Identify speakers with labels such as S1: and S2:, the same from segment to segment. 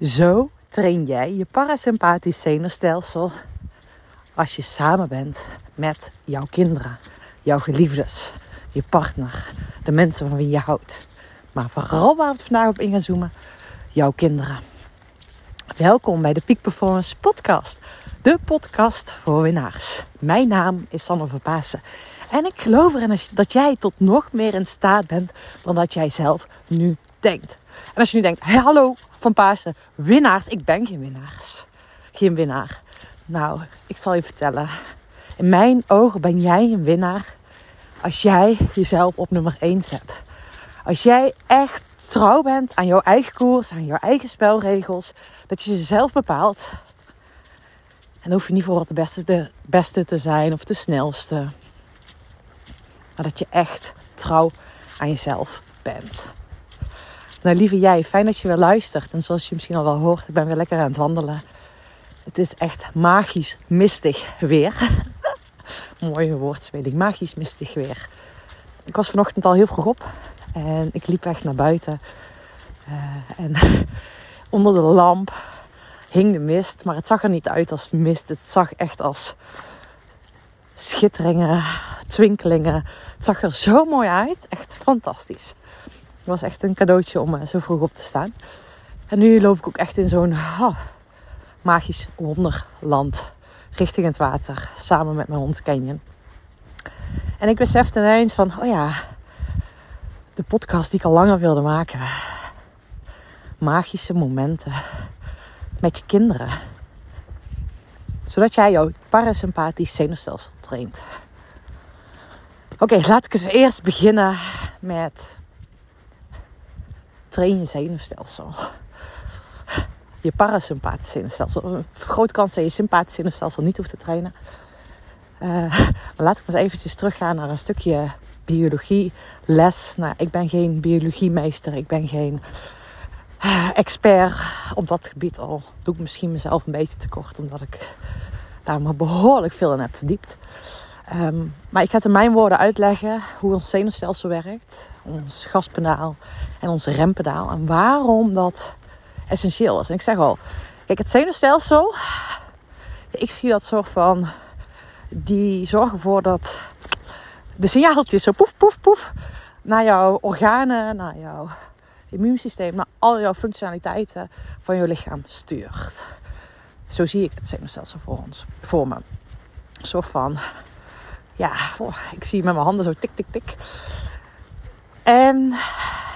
S1: Zo train jij je parasympathisch zenuwstelsel als je samen bent met jouw kinderen, jouw geliefdes, je partner, de mensen van wie je houdt. Maar vooral waar we vandaag op in gaan zoomen, jouw kinderen. Welkom bij de Peak Performance Podcast, de podcast voor winnaars. Mijn naam is Sanne Verpaassen en ik geloof erin dat jij tot nog meer in staat bent dan dat jij zelf nu denkt. En als je nu denkt, hallo van Pasen, winnaars. Ik ben geen winnaars. Geen winnaar. Nou, ik zal je vertellen. In mijn ogen ben jij een winnaar als jij jezelf op nummer 1 zet. Als jij echt trouw bent aan jouw eigen koers, aan jouw eigen spelregels. Dat je jezelf bepaalt. En dan hoef je niet voor de beste, de beste te zijn of de snelste. Maar dat je echt trouw aan jezelf bent. Nou, lieve jij, fijn dat je weer luistert. En zoals je misschien al wel hoort, ik ben weer lekker aan het wandelen. Het is echt magisch mistig weer. Mooie woordspeling, magisch mistig weer. Ik was vanochtend al heel vroeg op en ik liep echt naar buiten. Uh, en onder de lamp hing de mist, maar het zag er niet uit als mist. Het zag echt als schitteringen, twinkelingen. Het zag er zo mooi uit, echt fantastisch. Het was echt een cadeautje om eh, zo vroeg op te staan. En nu loop ik ook echt in zo'n magisch wonderland richting het water. Samen met mijn hond Canyon. En ik besefte ineens van, oh ja, de podcast die ik al langer wilde maken. Magische momenten met je kinderen. Zodat jij jouw parasympathisch zenuwstelsel traint. Oké, laat ik eens eerst beginnen met train je zenuwstelsel. Je parasympathische zenuwstelsel. Een grote kans dat je sympathische zenuwstelsel niet hoeft te trainen. Uh, maar laat ik maar eens eventjes teruggaan naar een stukje biologie les. Nou, ik ben geen biologiemeester. Ik ben geen uh, expert op dat gebied al. Doe ik misschien mezelf een beetje tekort. Omdat ik daar maar behoorlijk veel in heb verdiept. Um, maar ik ga het in mijn woorden uitleggen hoe ons zenuwstelsel werkt. Ons gaspedaal en ons rempedaal. En waarom dat essentieel is. En ik zeg al, kijk, het zenuwstelsel, ik zie dat soort van, die zorgen ervoor dat de signaaltjes zo poef, poef, poef, naar jouw organen, naar jouw immuunsysteem, naar al jouw functionaliteiten van je lichaam stuurt. Zo zie ik het zenuwstelsel voor ons, voor me. Een soort van, ja, ik zie met mijn handen zo tik, tik, tik. En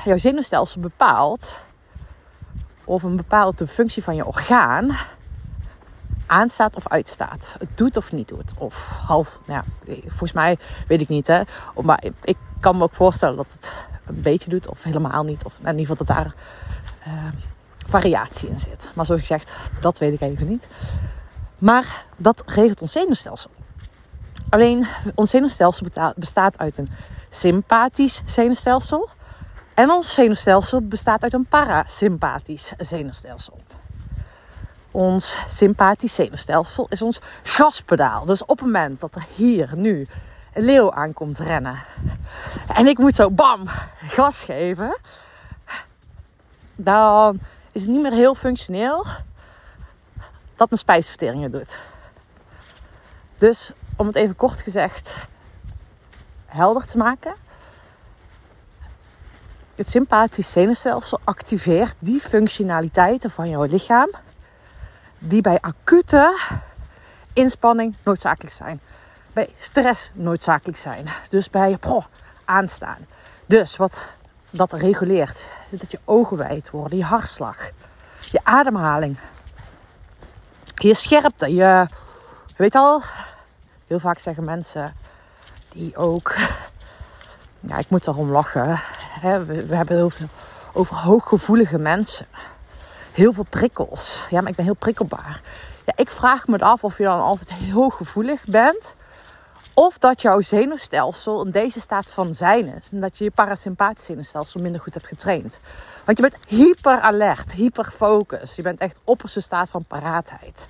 S1: jouw zenuwstelsel bepaalt of een bepaalde functie van je orgaan aanstaat of uitstaat. Het doet of niet doet. Of half, nou ja, volgens mij weet ik niet. Hè. Maar ik kan me ook voorstellen dat het een beetje doet of helemaal niet. Of in ieder geval dat daar uh, variatie in zit. Maar zoals gezegd, dat weet ik even niet. Maar dat regelt ons zenuwstelsel. Alleen ons zenuwstelsel bestaat uit een sympathisch zenuwstelsel en ons zenuwstelsel bestaat uit een parasympathisch zenuwstelsel. Ons sympathisch zenuwstelsel is ons gaspedaal. Dus op het moment dat er hier nu een leeuw aankomt rennen en ik moet zo bam gas geven, dan is het niet meer heel functioneel dat mijn spijsvertering het doet. Dus om het even kort gezegd helder te maken, het sympathisch zenuwstelsel activeert die functionaliteiten van jouw lichaam die bij acute inspanning noodzakelijk zijn. Bij stress noodzakelijk zijn. Dus bij aanstaan. Dus wat dat reguleert, dat je ogen wijd worden, je hartslag, je ademhaling, je scherpte, je, weet al, heel vaak zeggen mensen die ook, ja, ik moet erom lachen, Hè, we, hebben veel over hooggevoelige mensen. Heel veel prikkels. Ja, maar ik ben heel prikkelbaar. Ja, ik vraag me af of je dan altijd heel gevoelig bent. Of dat jouw zenuwstelsel in deze staat van zijn is. En dat je je parasympathische zenuwstelsel minder goed hebt getraind. Want je bent hyper alert, hyper focus. Je bent echt opperste staat van paraatheid.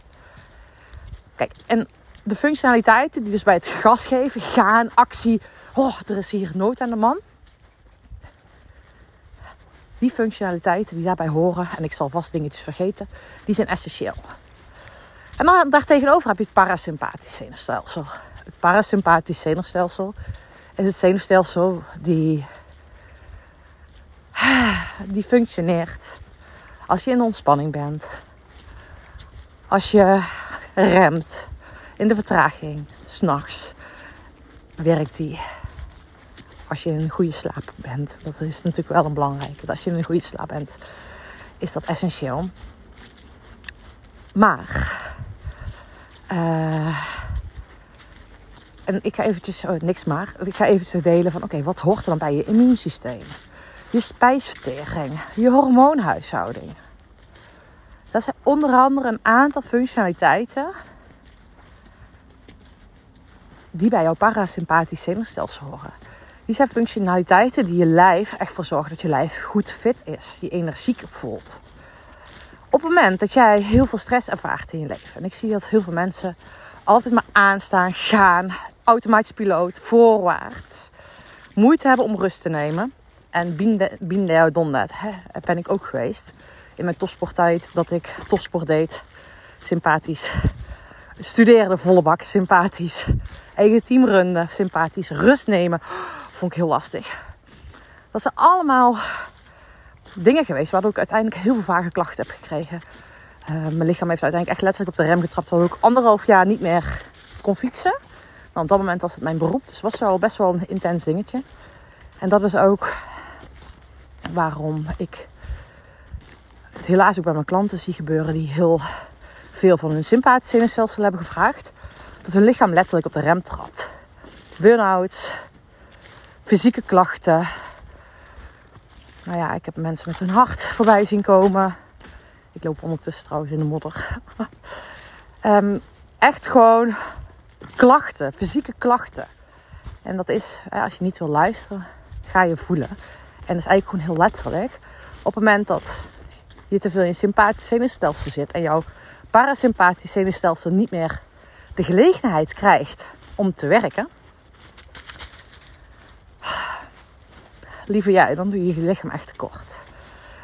S1: Kijk, en de functionaliteiten die dus bij het gas geven, gaan, actie. Oh, er is hier nood aan de man Die functionaliteiten die daarbij horen, en ik zal vast dingetjes vergeten, die zijn essentieel. En dan daartegenover heb je het parasympathisch zenuwstelsel. Het parasympathisch zenuwstelsel is het zenuwstelsel die, die functioneert als je in ontspanning bent. Als je remt in de vertraging, s'nachts, werkt die. Als je in een goede slaap bent, dat is natuurlijk wel een belangrijke. Als je in een goede slaap bent, is dat essentieel. Maar, uh, en ik ga eventjes, oh, niks maar, ik ga eventjes delen van, oké, wat hoort er dan bij je immuunsysteem? Je spijsvertering, je hormoonhuishouding. Dat zijn onder andere een aantal functionaliteiten die bij jouw parasympathisch zenuwstelsel horen. Die zijn functionaliteiten die je lijf echt voor zorgen dat je lijf goed fit is, je energiek voelt. Op het moment dat jij heel veel stress ervaart in je leven, en ik zie dat heel veel mensen altijd maar aanstaan, gaan, automatisch piloot, voorwaarts, moeite hebben om rust te nemen. En binnen donderdag ben ik ook geweest in mijn topsporttijd dat ik topsport deed. Sympathisch. Studeerde volle bak, sympathisch. Eigen team runnen, sympathisch. Rust nemen, vond ik heel lastig. Dat zijn allemaal dingen geweest waardoor ik uiteindelijk heel veel vage klachten heb gekregen. Uh, mijn lichaam heeft uiteindelijk echt letterlijk op de rem getrapt. Waardoor ik anderhalf jaar niet meer kon fietsen. Maar op dat moment was het mijn beroep. Dus was wel best wel een intens dingetje. En dat is ook waarom ik het helaas ook bij mijn klanten zie gebeuren die heel veel van hun sympathische zenuwstelsel hebben gevraagd. Dat hun lichaam letterlijk op de rem trapt. Burn-outs, fysieke klachten. Nou ja, ik heb mensen met hun hart voorbij zien komen. Ik loop ondertussen trouwens in de modder. um, echt gewoon klachten, fysieke klachten. En dat is, als je niet wil luisteren, ga je voelen. En dat is eigenlijk gewoon heel letterlijk. Op het moment dat je te veel in je sympathisch zenuwstelsel zit en jouw parasympathisch zenuwstelsel niet meer de gelegenheid krijgt om te werken, liever jij, dan doe je je lichaam echt tekort.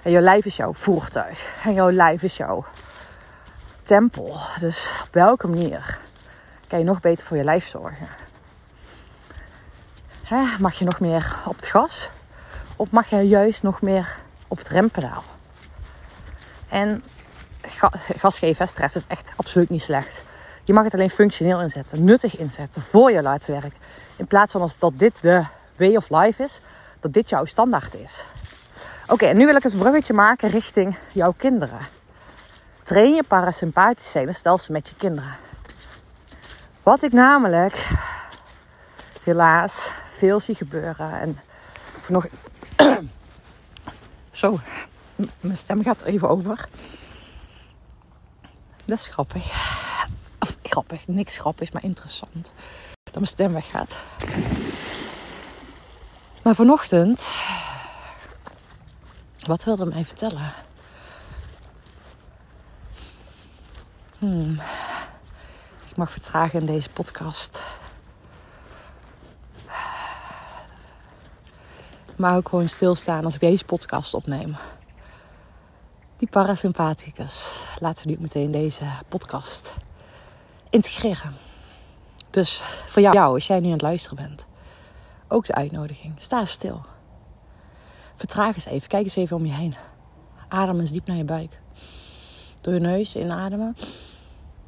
S1: En jouw lijf is jouw voertuig. En jouw lijf is jouw tempel. Dus op welke manier kan je nog beter voor je lijf zorgen? mag je nog meer op het gas? Of mag je juist nog meer op het rempedaal? En gas geven, stress is echt absoluut niet slecht. Je mag het alleen functioneel inzetten, nuttig inzetten, voor je laten werken. In plaats van als dat dit de way of life is, dat dit jouw standaard is. Oké, en nu wil ik een bruggetje maken richting jouw kinderen. Train je parasympathisch zenuwstelsel met je kinderen. Wat ik namelijk helaas veel zie gebeuren. En nog. Zo, mijn stem gaat even over. Dat is grappig. Grappig, niks grappigs, maar interessant. Dat mijn stem weggaat. Maar vanochtend, wat wilde mij vertellen? Hmm. Ik mag vertragen in deze podcast. Maar ook gewoon stilstaan als ik deze podcast opneem. Die parasympathicus. Laten we die ook meteen deze podcast integreren. Dus voor jou, als jij nu aan het luisteren bent, ook de uitnodiging. Sta stil. Vertraag eens even. Kijk eens even om je heen. Adem eens diep naar je buik. Door je neus inademen.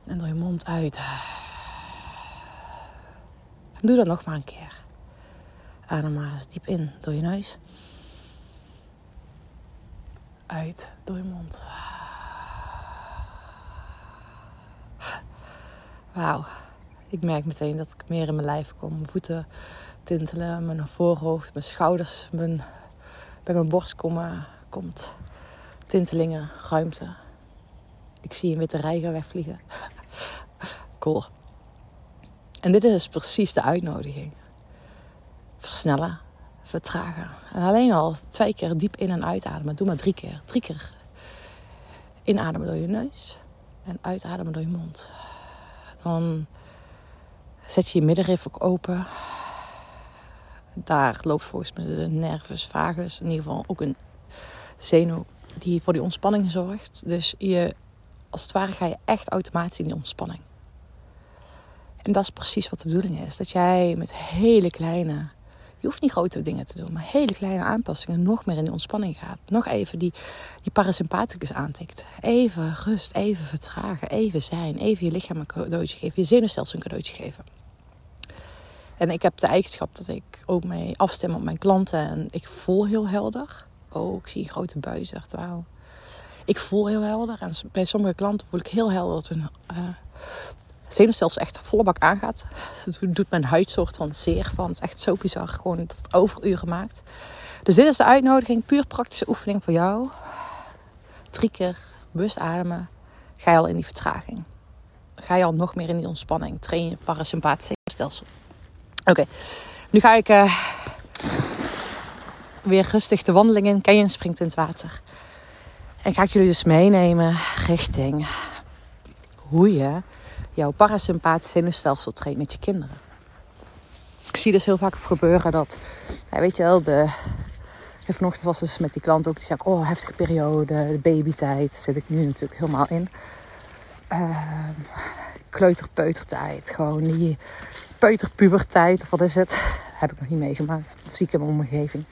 S1: En door je mond uit. doe dat nog maar een keer. Adem maar eens diep in door je neus. Uit door je mond. Wauw. Ik merk meteen dat ik meer in mijn lijf kom. Mijn voeten tintelen, mijn voorhoofd, mijn schouders, mijn, bij mijn borst komen, komt tintelingen, ruimte. Ik zie een witte reiger wegvliegen. cool. En dit is precies de uitnodiging. Versnellen, vertragen. En alleen al twee keer diep in- en uitademen. Doe maar drie keer. Drie keer inademen door je neus en uitademen door je mond. Dan zet je je middenrif ook open. Daar loopt volgens mij de nervus vagus in ieder geval ook een zenuw die voor die ontspanning zorgt. Dus je, als het ware ga je echt automatisch in die ontspanning. En dat is precies wat de bedoeling is. Dat jij met hele kleine je hoeft niet grote dingen te doen, maar hele kleine aanpassingen nog meer in die ontspanning gaat. Nog even die, die parasympathicus aantikt. Even rust, even vertragen, even zijn, even je lichaam een cadeautje geven, je zenuwstelsel een cadeautje geven. En ik heb de eigenschap dat ik ook mee afstem op mijn klanten en ik voel heel helder. Oh, ik zie grote buizen, wauw. Ik voel heel helder en bij sommige klanten voel ik heel helder dat hun uh, zenuwstelsel echt volle bak aangaat. Het doet mijn huid soort van zeer van. Het is echt zo bizar gewoon dat het overuren maakt. Dus dit is de uitnodiging, puur praktische oefening voor jou. Drie keer bewust ademen. Ga je al in die vertraging. Ga je al nog meer in die ontspanning. Train je parasympathische stelsel. Oké, nu ga ik uh, weer rustig de wandeling in. Kenyon springt in het water. En ga ik jullie dus meenemen richting hoe je jouw parasympathische zenuwstelsel traint met je kinderen. Ik zie dus heel vaak gebeuren dat, ja, weet je wel, de, vanochtend was dus met die klant ook, die zei oh heftige periode, de babytijd, zit ik nu natuurlijk helemaal in. Uh, kleuterpeutertijd, gewoon die peuterpuberteit, of wat is het, heb ik nog niet meegemaakt. Of zie ik in mijn omgeving.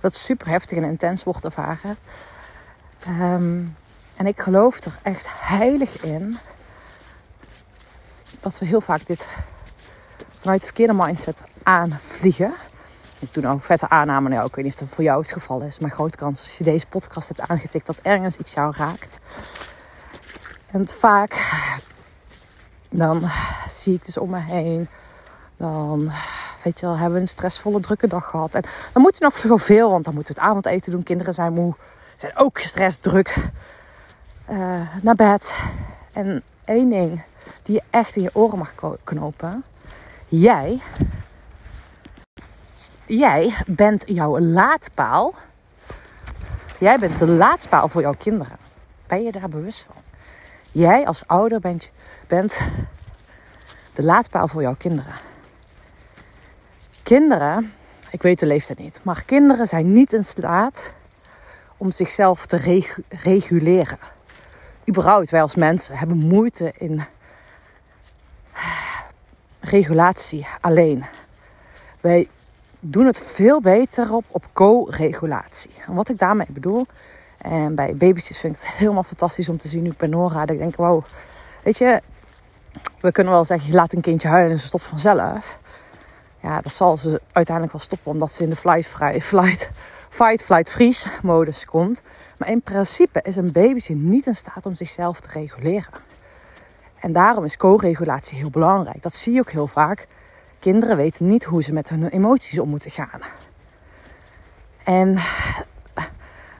S1: Dat super heftig en intens wordt ervaren. Um, en ik geloof er echt heilig in dat we heel vaak dit vanuit de verkeerde mindset aanvliegen. Ik doe nou vette aanname. Nou, ik weet niet of dat voor jou het geval is. Maar grote kans als je deze podcast hebt aangetikt dat ergens iets jou raakt. En vaak dan zie ik dus om me heen. Dan weet je wel, hebben we een stressvolle, drukke dag gehad. En dan moet je nog zoveel, want dan moeten we het avondeten doen. Kinderen zijn moe, zijn ook gestrest, druk. Uh, naar bed. En één ding die je echt in je oren mag knopen. Jij, jij bent jouw laadpaal. Jij bent de laadpaal voor jouw kinderen. Ben je daar bewust van? Jij als ouder bent, bent de laadpaal voor jouw kinderen. Kinderen, ik weet de leeftijd niet, maar kinderen zijn niet in staat om zichzelf te reguleren. Überhaupt, wij als mensen hebben moeite in regulatie alleen. Wij doen het veel beter op, op co-regulatie. En wat ik daarmee bedoel, en bij baby's vind ik het helemaal fantastisch om te zien nu bij Nora. Dat ik denk, wow, weet je, we kunnen wel zeggen, je laat een kindje huilen en ze stopt vanzelf. Ja, dat zal ze uiteindelijk wel stoppen omdat ze in de flight, flight, fight, flight, freeze modus komt. Maar in principe is een babytje niet in staat om zichzelf te reguleren. En daarom is co-regulatie heel belangrijk. Dat zie je ook heel vaak. Kinderen weten niet hoe ze met hun emoties om moeten gaan. En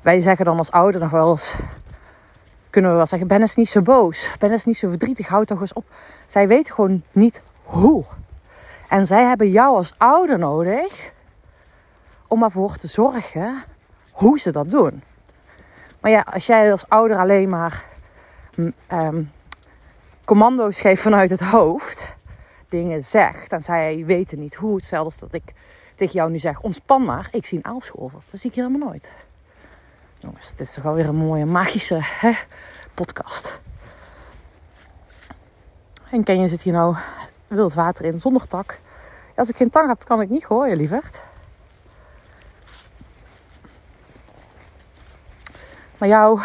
S1: wij zeggen dan als ouder nog wel eens, kunnen we wel zeggen, ben eens niet zo boos, ben eens niet zo verdrietig, houd toch eens op. Zij weten gewoon niet hoe. En zij hebben jou als ouder nodig om ervoor te zorgen hoe ze dat doen. Maar ja, als jij als ouder alleen maar um, commando's geeft vanuit het hoofd, dingen zegt en zij weten niet hoe. Hetzelfde als dat ik tegen jou nu zeg, ontspan maar, ik zie een aalscholver. Dat zie ik helemaal nooit. Jongens, het is toch wel weer een mooie magische hè, podcast. En ken je zit hier nou wild water in zonder tak. Als ik geen tang heb, kan ik niet gooien, lieverd. Maar jou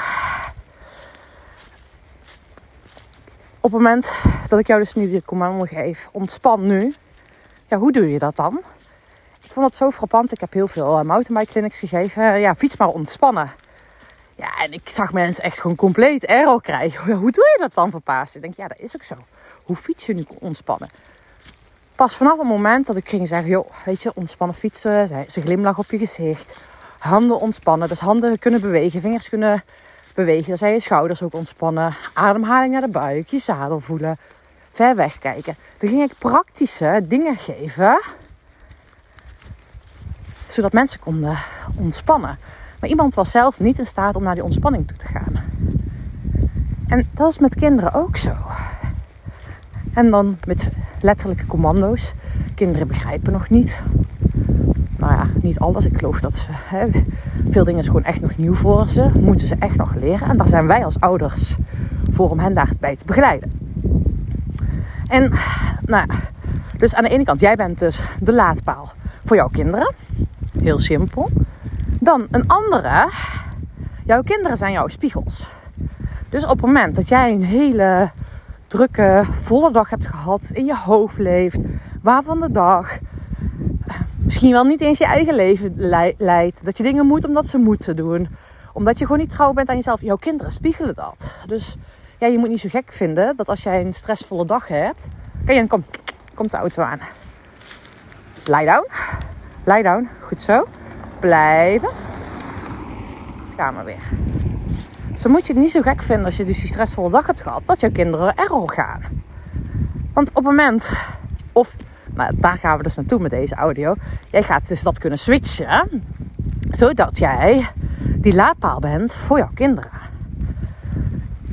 S1: op het moment dat ik jou dus nu de commando geef, ontspan nu. Ja, hoe doe je dat dan? Ik vond dat zo frappant. Ik heb heel veel uh, mountainbike clinics gegeven. ja, fiets maar ontspannen. Ja, en ik zag mensen echt gewoon compleet error krijgen. hoe doe je dat dan voor paas? Ik denk, ja, dat is ook zo. Hoe fiets je nu ontspannen? Pas vanaf het moment dat ik ging zeggen, joh, weet je, ontspannen fietsen. Ze glimlach op je gezicht. Handen ontspannen. Dus handen kunnen bewegen, vingers kunnen bewegen. Dan zijn je schouders ook ontspannen. Ademhaling naar de buik, je zadel voelen. Ver weg kijken. Dan ging ik praktische dingen geven. Zodat mensen konden ontspannen. Maar iemand was zelf niet in staat om naar die ontspanning toe te gaan. En dat is met kinderen ook zo. En dan met letterlijke commando's. Kinderen begrijpen nog niet. Nou ja, niet alles. Ik geloof dat ze hè, Veel dingen is gewoon echt nog nieuw voor ze. Moeten ze echt nog leren. En daar zijn wij als ouders voor om hen daarbij te begeleiden. En nou ja, dus aan de ene kant, jij bent dus de laadpaal voor jouw kinderen. Heel simpel. Dan een andere, jouw kinderen zijn jouw spiegels. Dus op het moment dat jij een hele drukke, volle dag hebt gehad, in je hoofd leeft, waarvan de dag misschien wel niet eens je eigen leven leidt, dat je dingen moet omdat ze moeten doen, omdat je gewoon niet trouw bent aan jezelf, jouw kinderen spiegelen dat. Dus ja, je moet niet zo gek vinden dat als jij een stressvolle dag hebt, kan je kom, komt de auto aan. Lie down, lie down, goed zo, blijven. Ga maar weer. Dus moet je het niet zo gek vinden als je dus die stressvolle dag hebt gehad, dat jouw kinderen error gaan. Want op het moment, of maar daar gaan we dus naartoe met deze audio. Jij gaat dus dat kunnen switchen, zodat jij die laadpaal bent voor jouw kinderen.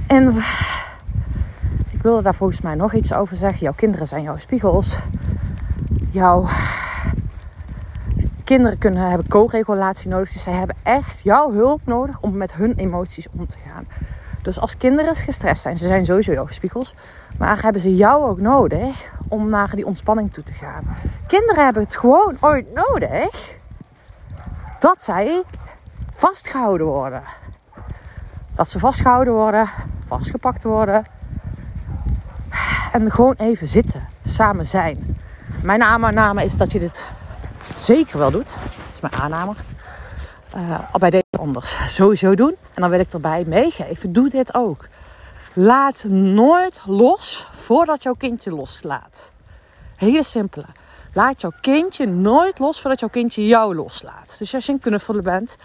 S1: En ik wilde daar volgens mij nog iets over zeggen. Jouw kinderen zijn jouw spiegels. Jouw kinderen kunnen hebben co-regulatie nodig. Dus zij hebben echt jouw hulp nodig om met hun emoties om te gaan. Dus als kinderen gestrest zijn, ze zijn sowieso jouw spiegels. Maar hebben ze jou ook nodig om naar die ontspanning toe te gaan. Kinderen hebben het gewoon ooit nodig dat zij vastgehouden worden. Dat ze vastgehouden worden, vastgepakt worden. En gewoon even zitten, samen zijn. Mijn aanname is dat je dit zeker wel doet. Dat is mijn aanname. Uh, bij deze anders sowieso doen. En dan wil ik erbij meegeven, doe dit ook. Laat nooit los voordat jouw kindje loslaat. Hele simpele. Laat jouw kindje nooit los voordat jouw kindje jou loslaat. Dus als je een knuffelen bent,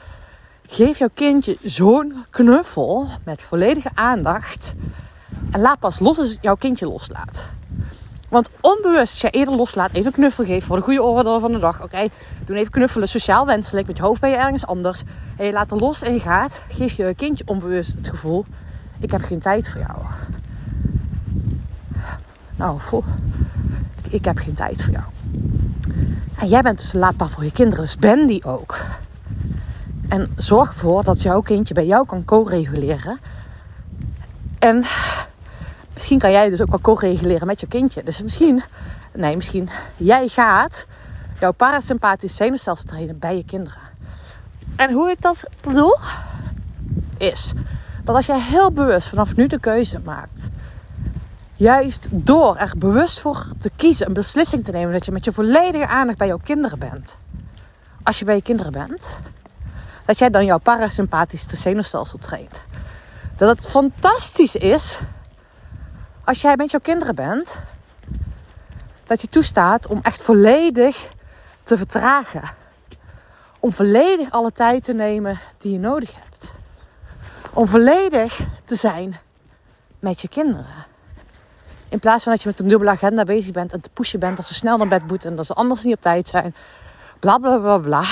S1: geef jouw kindje zo'n knuffel met volledige aandacht. En laat pas los als jouw kindje loslaat. Want onbewust, als je eerder loslaat, even knuffel geven voor de goede orde van de dag. Oké, okay, doe even knuffelen, sociaal wenselijk. Met je hoofd ben je ergens anders. En je laat er los en je gaat. Geef je kindje onbewust het gevoel: ik heb geen tijd voor jou. Nou, ik heb geen tijd voor jou. En jij bent dus de laadpaal voor je kinderen, dus ben die ook. En zorg ervoor dat jouw kindje bij jou kan co-reguleren. En misschien kan jij dus ook wel co-reguleren met je kindje. Dus misschien, nee, misschien jij gaat jouw parasympathisch zenuwstelsel trainen bij je kinderen. En hoe ik dat bedoel, is dat als jij heel bewust vanaf nu de keuze maakt, juist door er bewust voor te kiezen, een beslissing te nemen dat je met je volledige aandacht bij jouw kinderen bent. Als je bij je kinderen bent, dat jij dan jouw parasympathische zenuwstelsel traint. Dat het fantastisch is als jij met jouw kinderen bent, dat je toestaat om echt volledig te vertragen. Om volledig alle tijd te nemen die je nodig hebt. Om volledig te zijn met je kinderen. In plaats van dat je met een dubbele agenda bezig bent en te pushen bent dat ze snel naar bed moeten en dat ze anders niet op tijd zijn. Bla bla bla bla.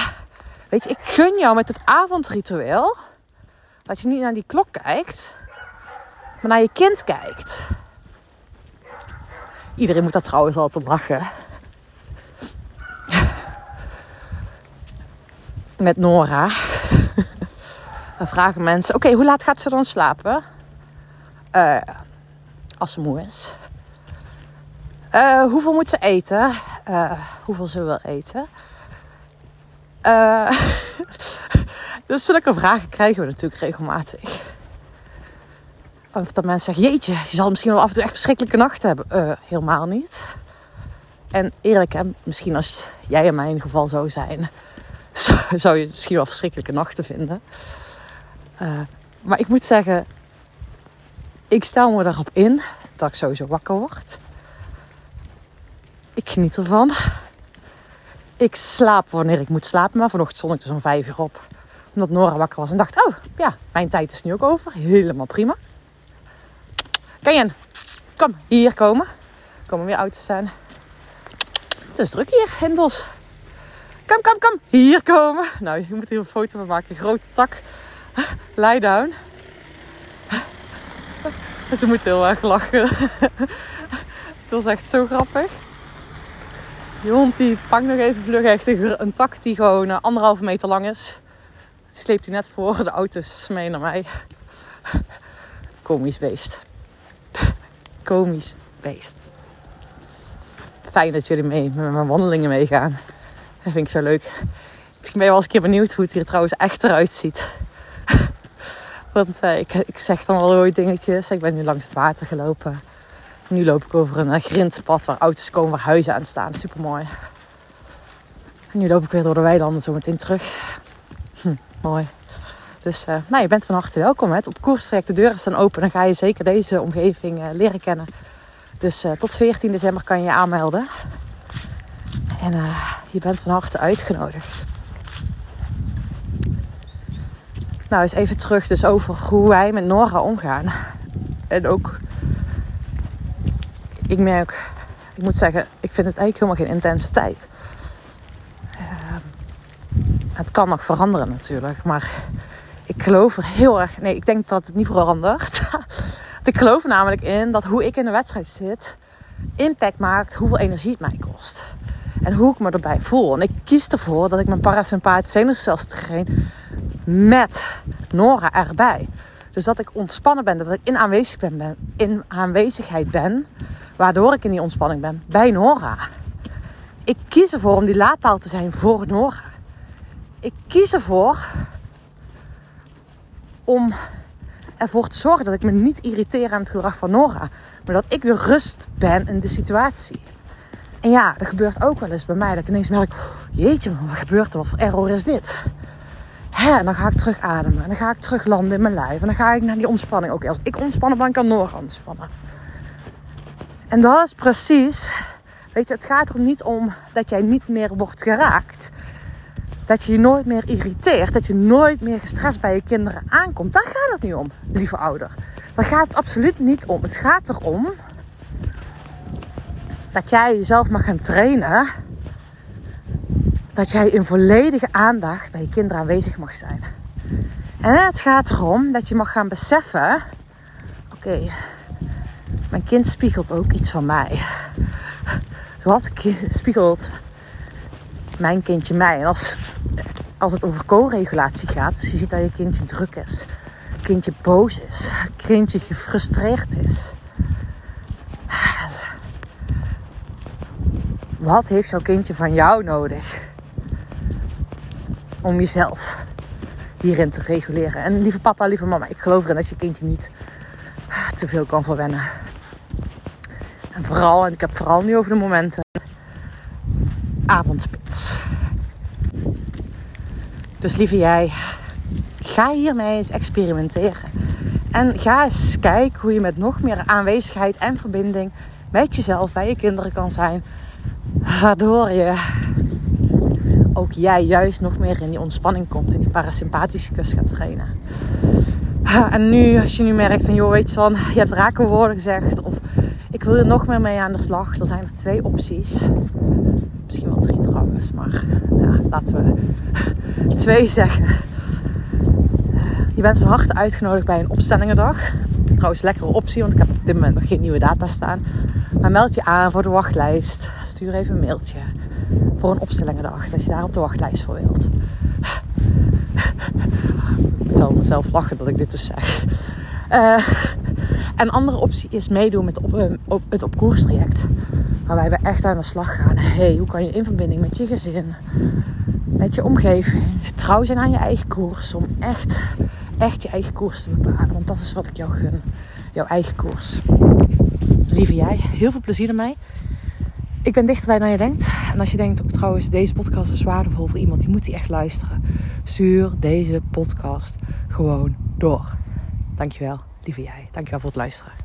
S1: Weet je, ik gun jou met het avondritueel dat je niet naar die klok kijkt, maar naar je kind kijkt. Iedereen moet daar trouwens altijd om lachen. Met Nora. Dan vragen mensen: Oké, hoe laat gaat ze dan slapen? Uh, als ze moe is. Uh, hoeveel moet ze eten? Uh, hoeveel ze wil eten? dus zulke vragen krijgen we natuurlijk regelmatig. Of dat mensen zeggen, jeetje, je zal misschien wel af en toe echt verschrikkelijke nachten hebben. Helemaal niet. En eerlijk, hè, misschien als jij in mijn geval zou zijn, zou je misschien wel verschrikkelijke nachten vinden. Uh, maar ik moet zeggen, ik stel me daarop in dat ik sowieso wakker word. Ik geniet ervan. Ik slaap wanneer ik moet slapen. Maar vanochtend stond ik dus om vijf uur op. Omdat Nora wakker was en dacht, oh ja, mijn tijd is nu ook over. Helemaal prima. Kajen, kom hier komen. Er komen weer auto's zijn. Het is druk hier in. Kom, kom, kom. Hier komen. Nou, je moet hier een foto van maken. grote tak. Lie down. Ze moet heel erg lachen. Het was echt zo grappig. Die hond die vangt nog even vlug echt een tak die gewoon eh, anderhalve meter lang is. sleept hij net voor de auto's mee naar mij. Komisch beest. Komisch beest. Fijn dat jullie mee met mijn wandelingen meegaan. Dat vind ik zo leuk. Ik ben wel eens een keer benieuwd hoe het hier trouwens echt eruit ziet. Want uh, ik, ik zeg dan wel ooit dingetjes. Ik ben nu langs het water gelopen. Nu loop ik over een grindpad waar auto's komen, waar huizen aan staan. Super mooi. nu loop ik weer door de weilanden zo meteen terug. Hm, mooi. Dus uh, nou, je bent van harte welkom. Hè. Op koerstrek, de deuren staan open. Dan ga je zeker deze omgeving leren kennen. Dus tot 14 december kan je je aanmelden. En je bent van harte uitgenodigd. Nou, eens even terug dus over hoe wij met Nora omgaan. En ook, ik merk, ik moet zeggen, ik vind het eigenlijk helemaal geen intense tijd. Uh, het kan nog veranderen natuurlijk, maar ik geloof er heel erg, nee, ik denk dat het niet verandert. ik geloof namelijk in dat hoe ik in de wedstrijd zit, impact maakt hoeveel energie het mij kost. En hoe ik me erbij voel. En ik kies ervoor dat ik mijn parasympathische zenuwstelsel met Nora erbij. Dus dat ik ontspannen ben, dat ik in, aanwezig ben, in aanwezigheid ben, waardoor ik in die ontspanning ben bij Nora. Ik kies ervoor om die laadpaal te zijn voor Nora. Ik kies ervoor om ervoor te zorgen dat ik me niet irriteer aan het gedrag van Nora, maar dat ik de rust ben in de situatie. En ja, er gebeurt ook wel eens bij mij dat ik ineens merk: jeetje, wat gebeurt er? Wat voor error is dit? Hè, dan ga ik terug ademen. En dan ga ik terug landen in mijn lijf. En dan ga ik naar die ontspanning. Ook als ik ontspannen ben, kan Noor ontspannen. En dat is precies. Weet je, het gaat er niet om dat jij niet meer wordt geraakt. Dat je je nooit meer irriteert. Dat je nooit meer gestrest bij je kinderen aankomt. Daar gaat het niet om, lieve ouder. Daar gaat het absoluut niet om. Het gaat erom dat jij jezelf mag gaan trainen dat jij in volledige aandacht bij je kinderen aanwezig mag zijn. En het gaat erom dat je mag gaan beseffen: oké, mijn kind spiegelt ook iets van mij. Zoals spiegelt mijn kindje mij. En als, als het over co-regulatie gaat, dus je ziet dat je kindje druk is, kindje boos is, kindje gefrustreerd is. Wat heeft jouw kindje van jou nodig? Om jezelf hierin te reguleren. En lieve papa, lieve mama, ik geloof erin dat je kindje niet te veel kan verwennen. En vooral, en ik heb vooral nu over de momenten, avondspits. Dus lieve jij, ga hiermee eens experimenteren. En ga eens kijken hoe je met nog meer aanwezigheid en verbinding met jezelf bij je kinderen kan zijn. Waardoor je ook jij juist nog meer in die ontspanning komt. In die parasympathicus gaat trainen. En nu, als je nu merkt van, joh, weet je dan, je hebt raken woorden gezegd. Of ik wil er nog meer mee aan de slag. Er zijn er twee opties. Misschien wel drie trouwens, maar laten we twee zeggen. Je bent van harte uitgenodigd bij een opstellingendag. Trouwens, lekkere optie, want ik heb op dit moment nog geen nieuwe data staan. Maar meld je aan voor de wachtlijst. Stuur even een mailtje voor een opstellingendag. Dat je daar op de wachtlijst voor wilt. ik zal mezelf lachen dat ik dit dus zeg. Uh, en een andere optie is meedoen met op, uh, op, het op koers traject. Waarbij we echt aan de slag gaan. Hey, hoe kan je in verbinding met je gezin, met je omgeving, trouw zijn aan je eigen koers. Om echt, echt je eigen koers te bepalen. Want dat is wat ik jou gun. Jouw eigen koers. Lieve jij, heel veel plezier ermee. Ik ben dichterbij dan je denkt. En als je denkt ook trouwens, deze podcast is waardevol voor iemand, die moet die echt luisteren. Stuur deze podcast gewoon door. Dankjewel, lieve jij. Dankjewel voor het luisteren.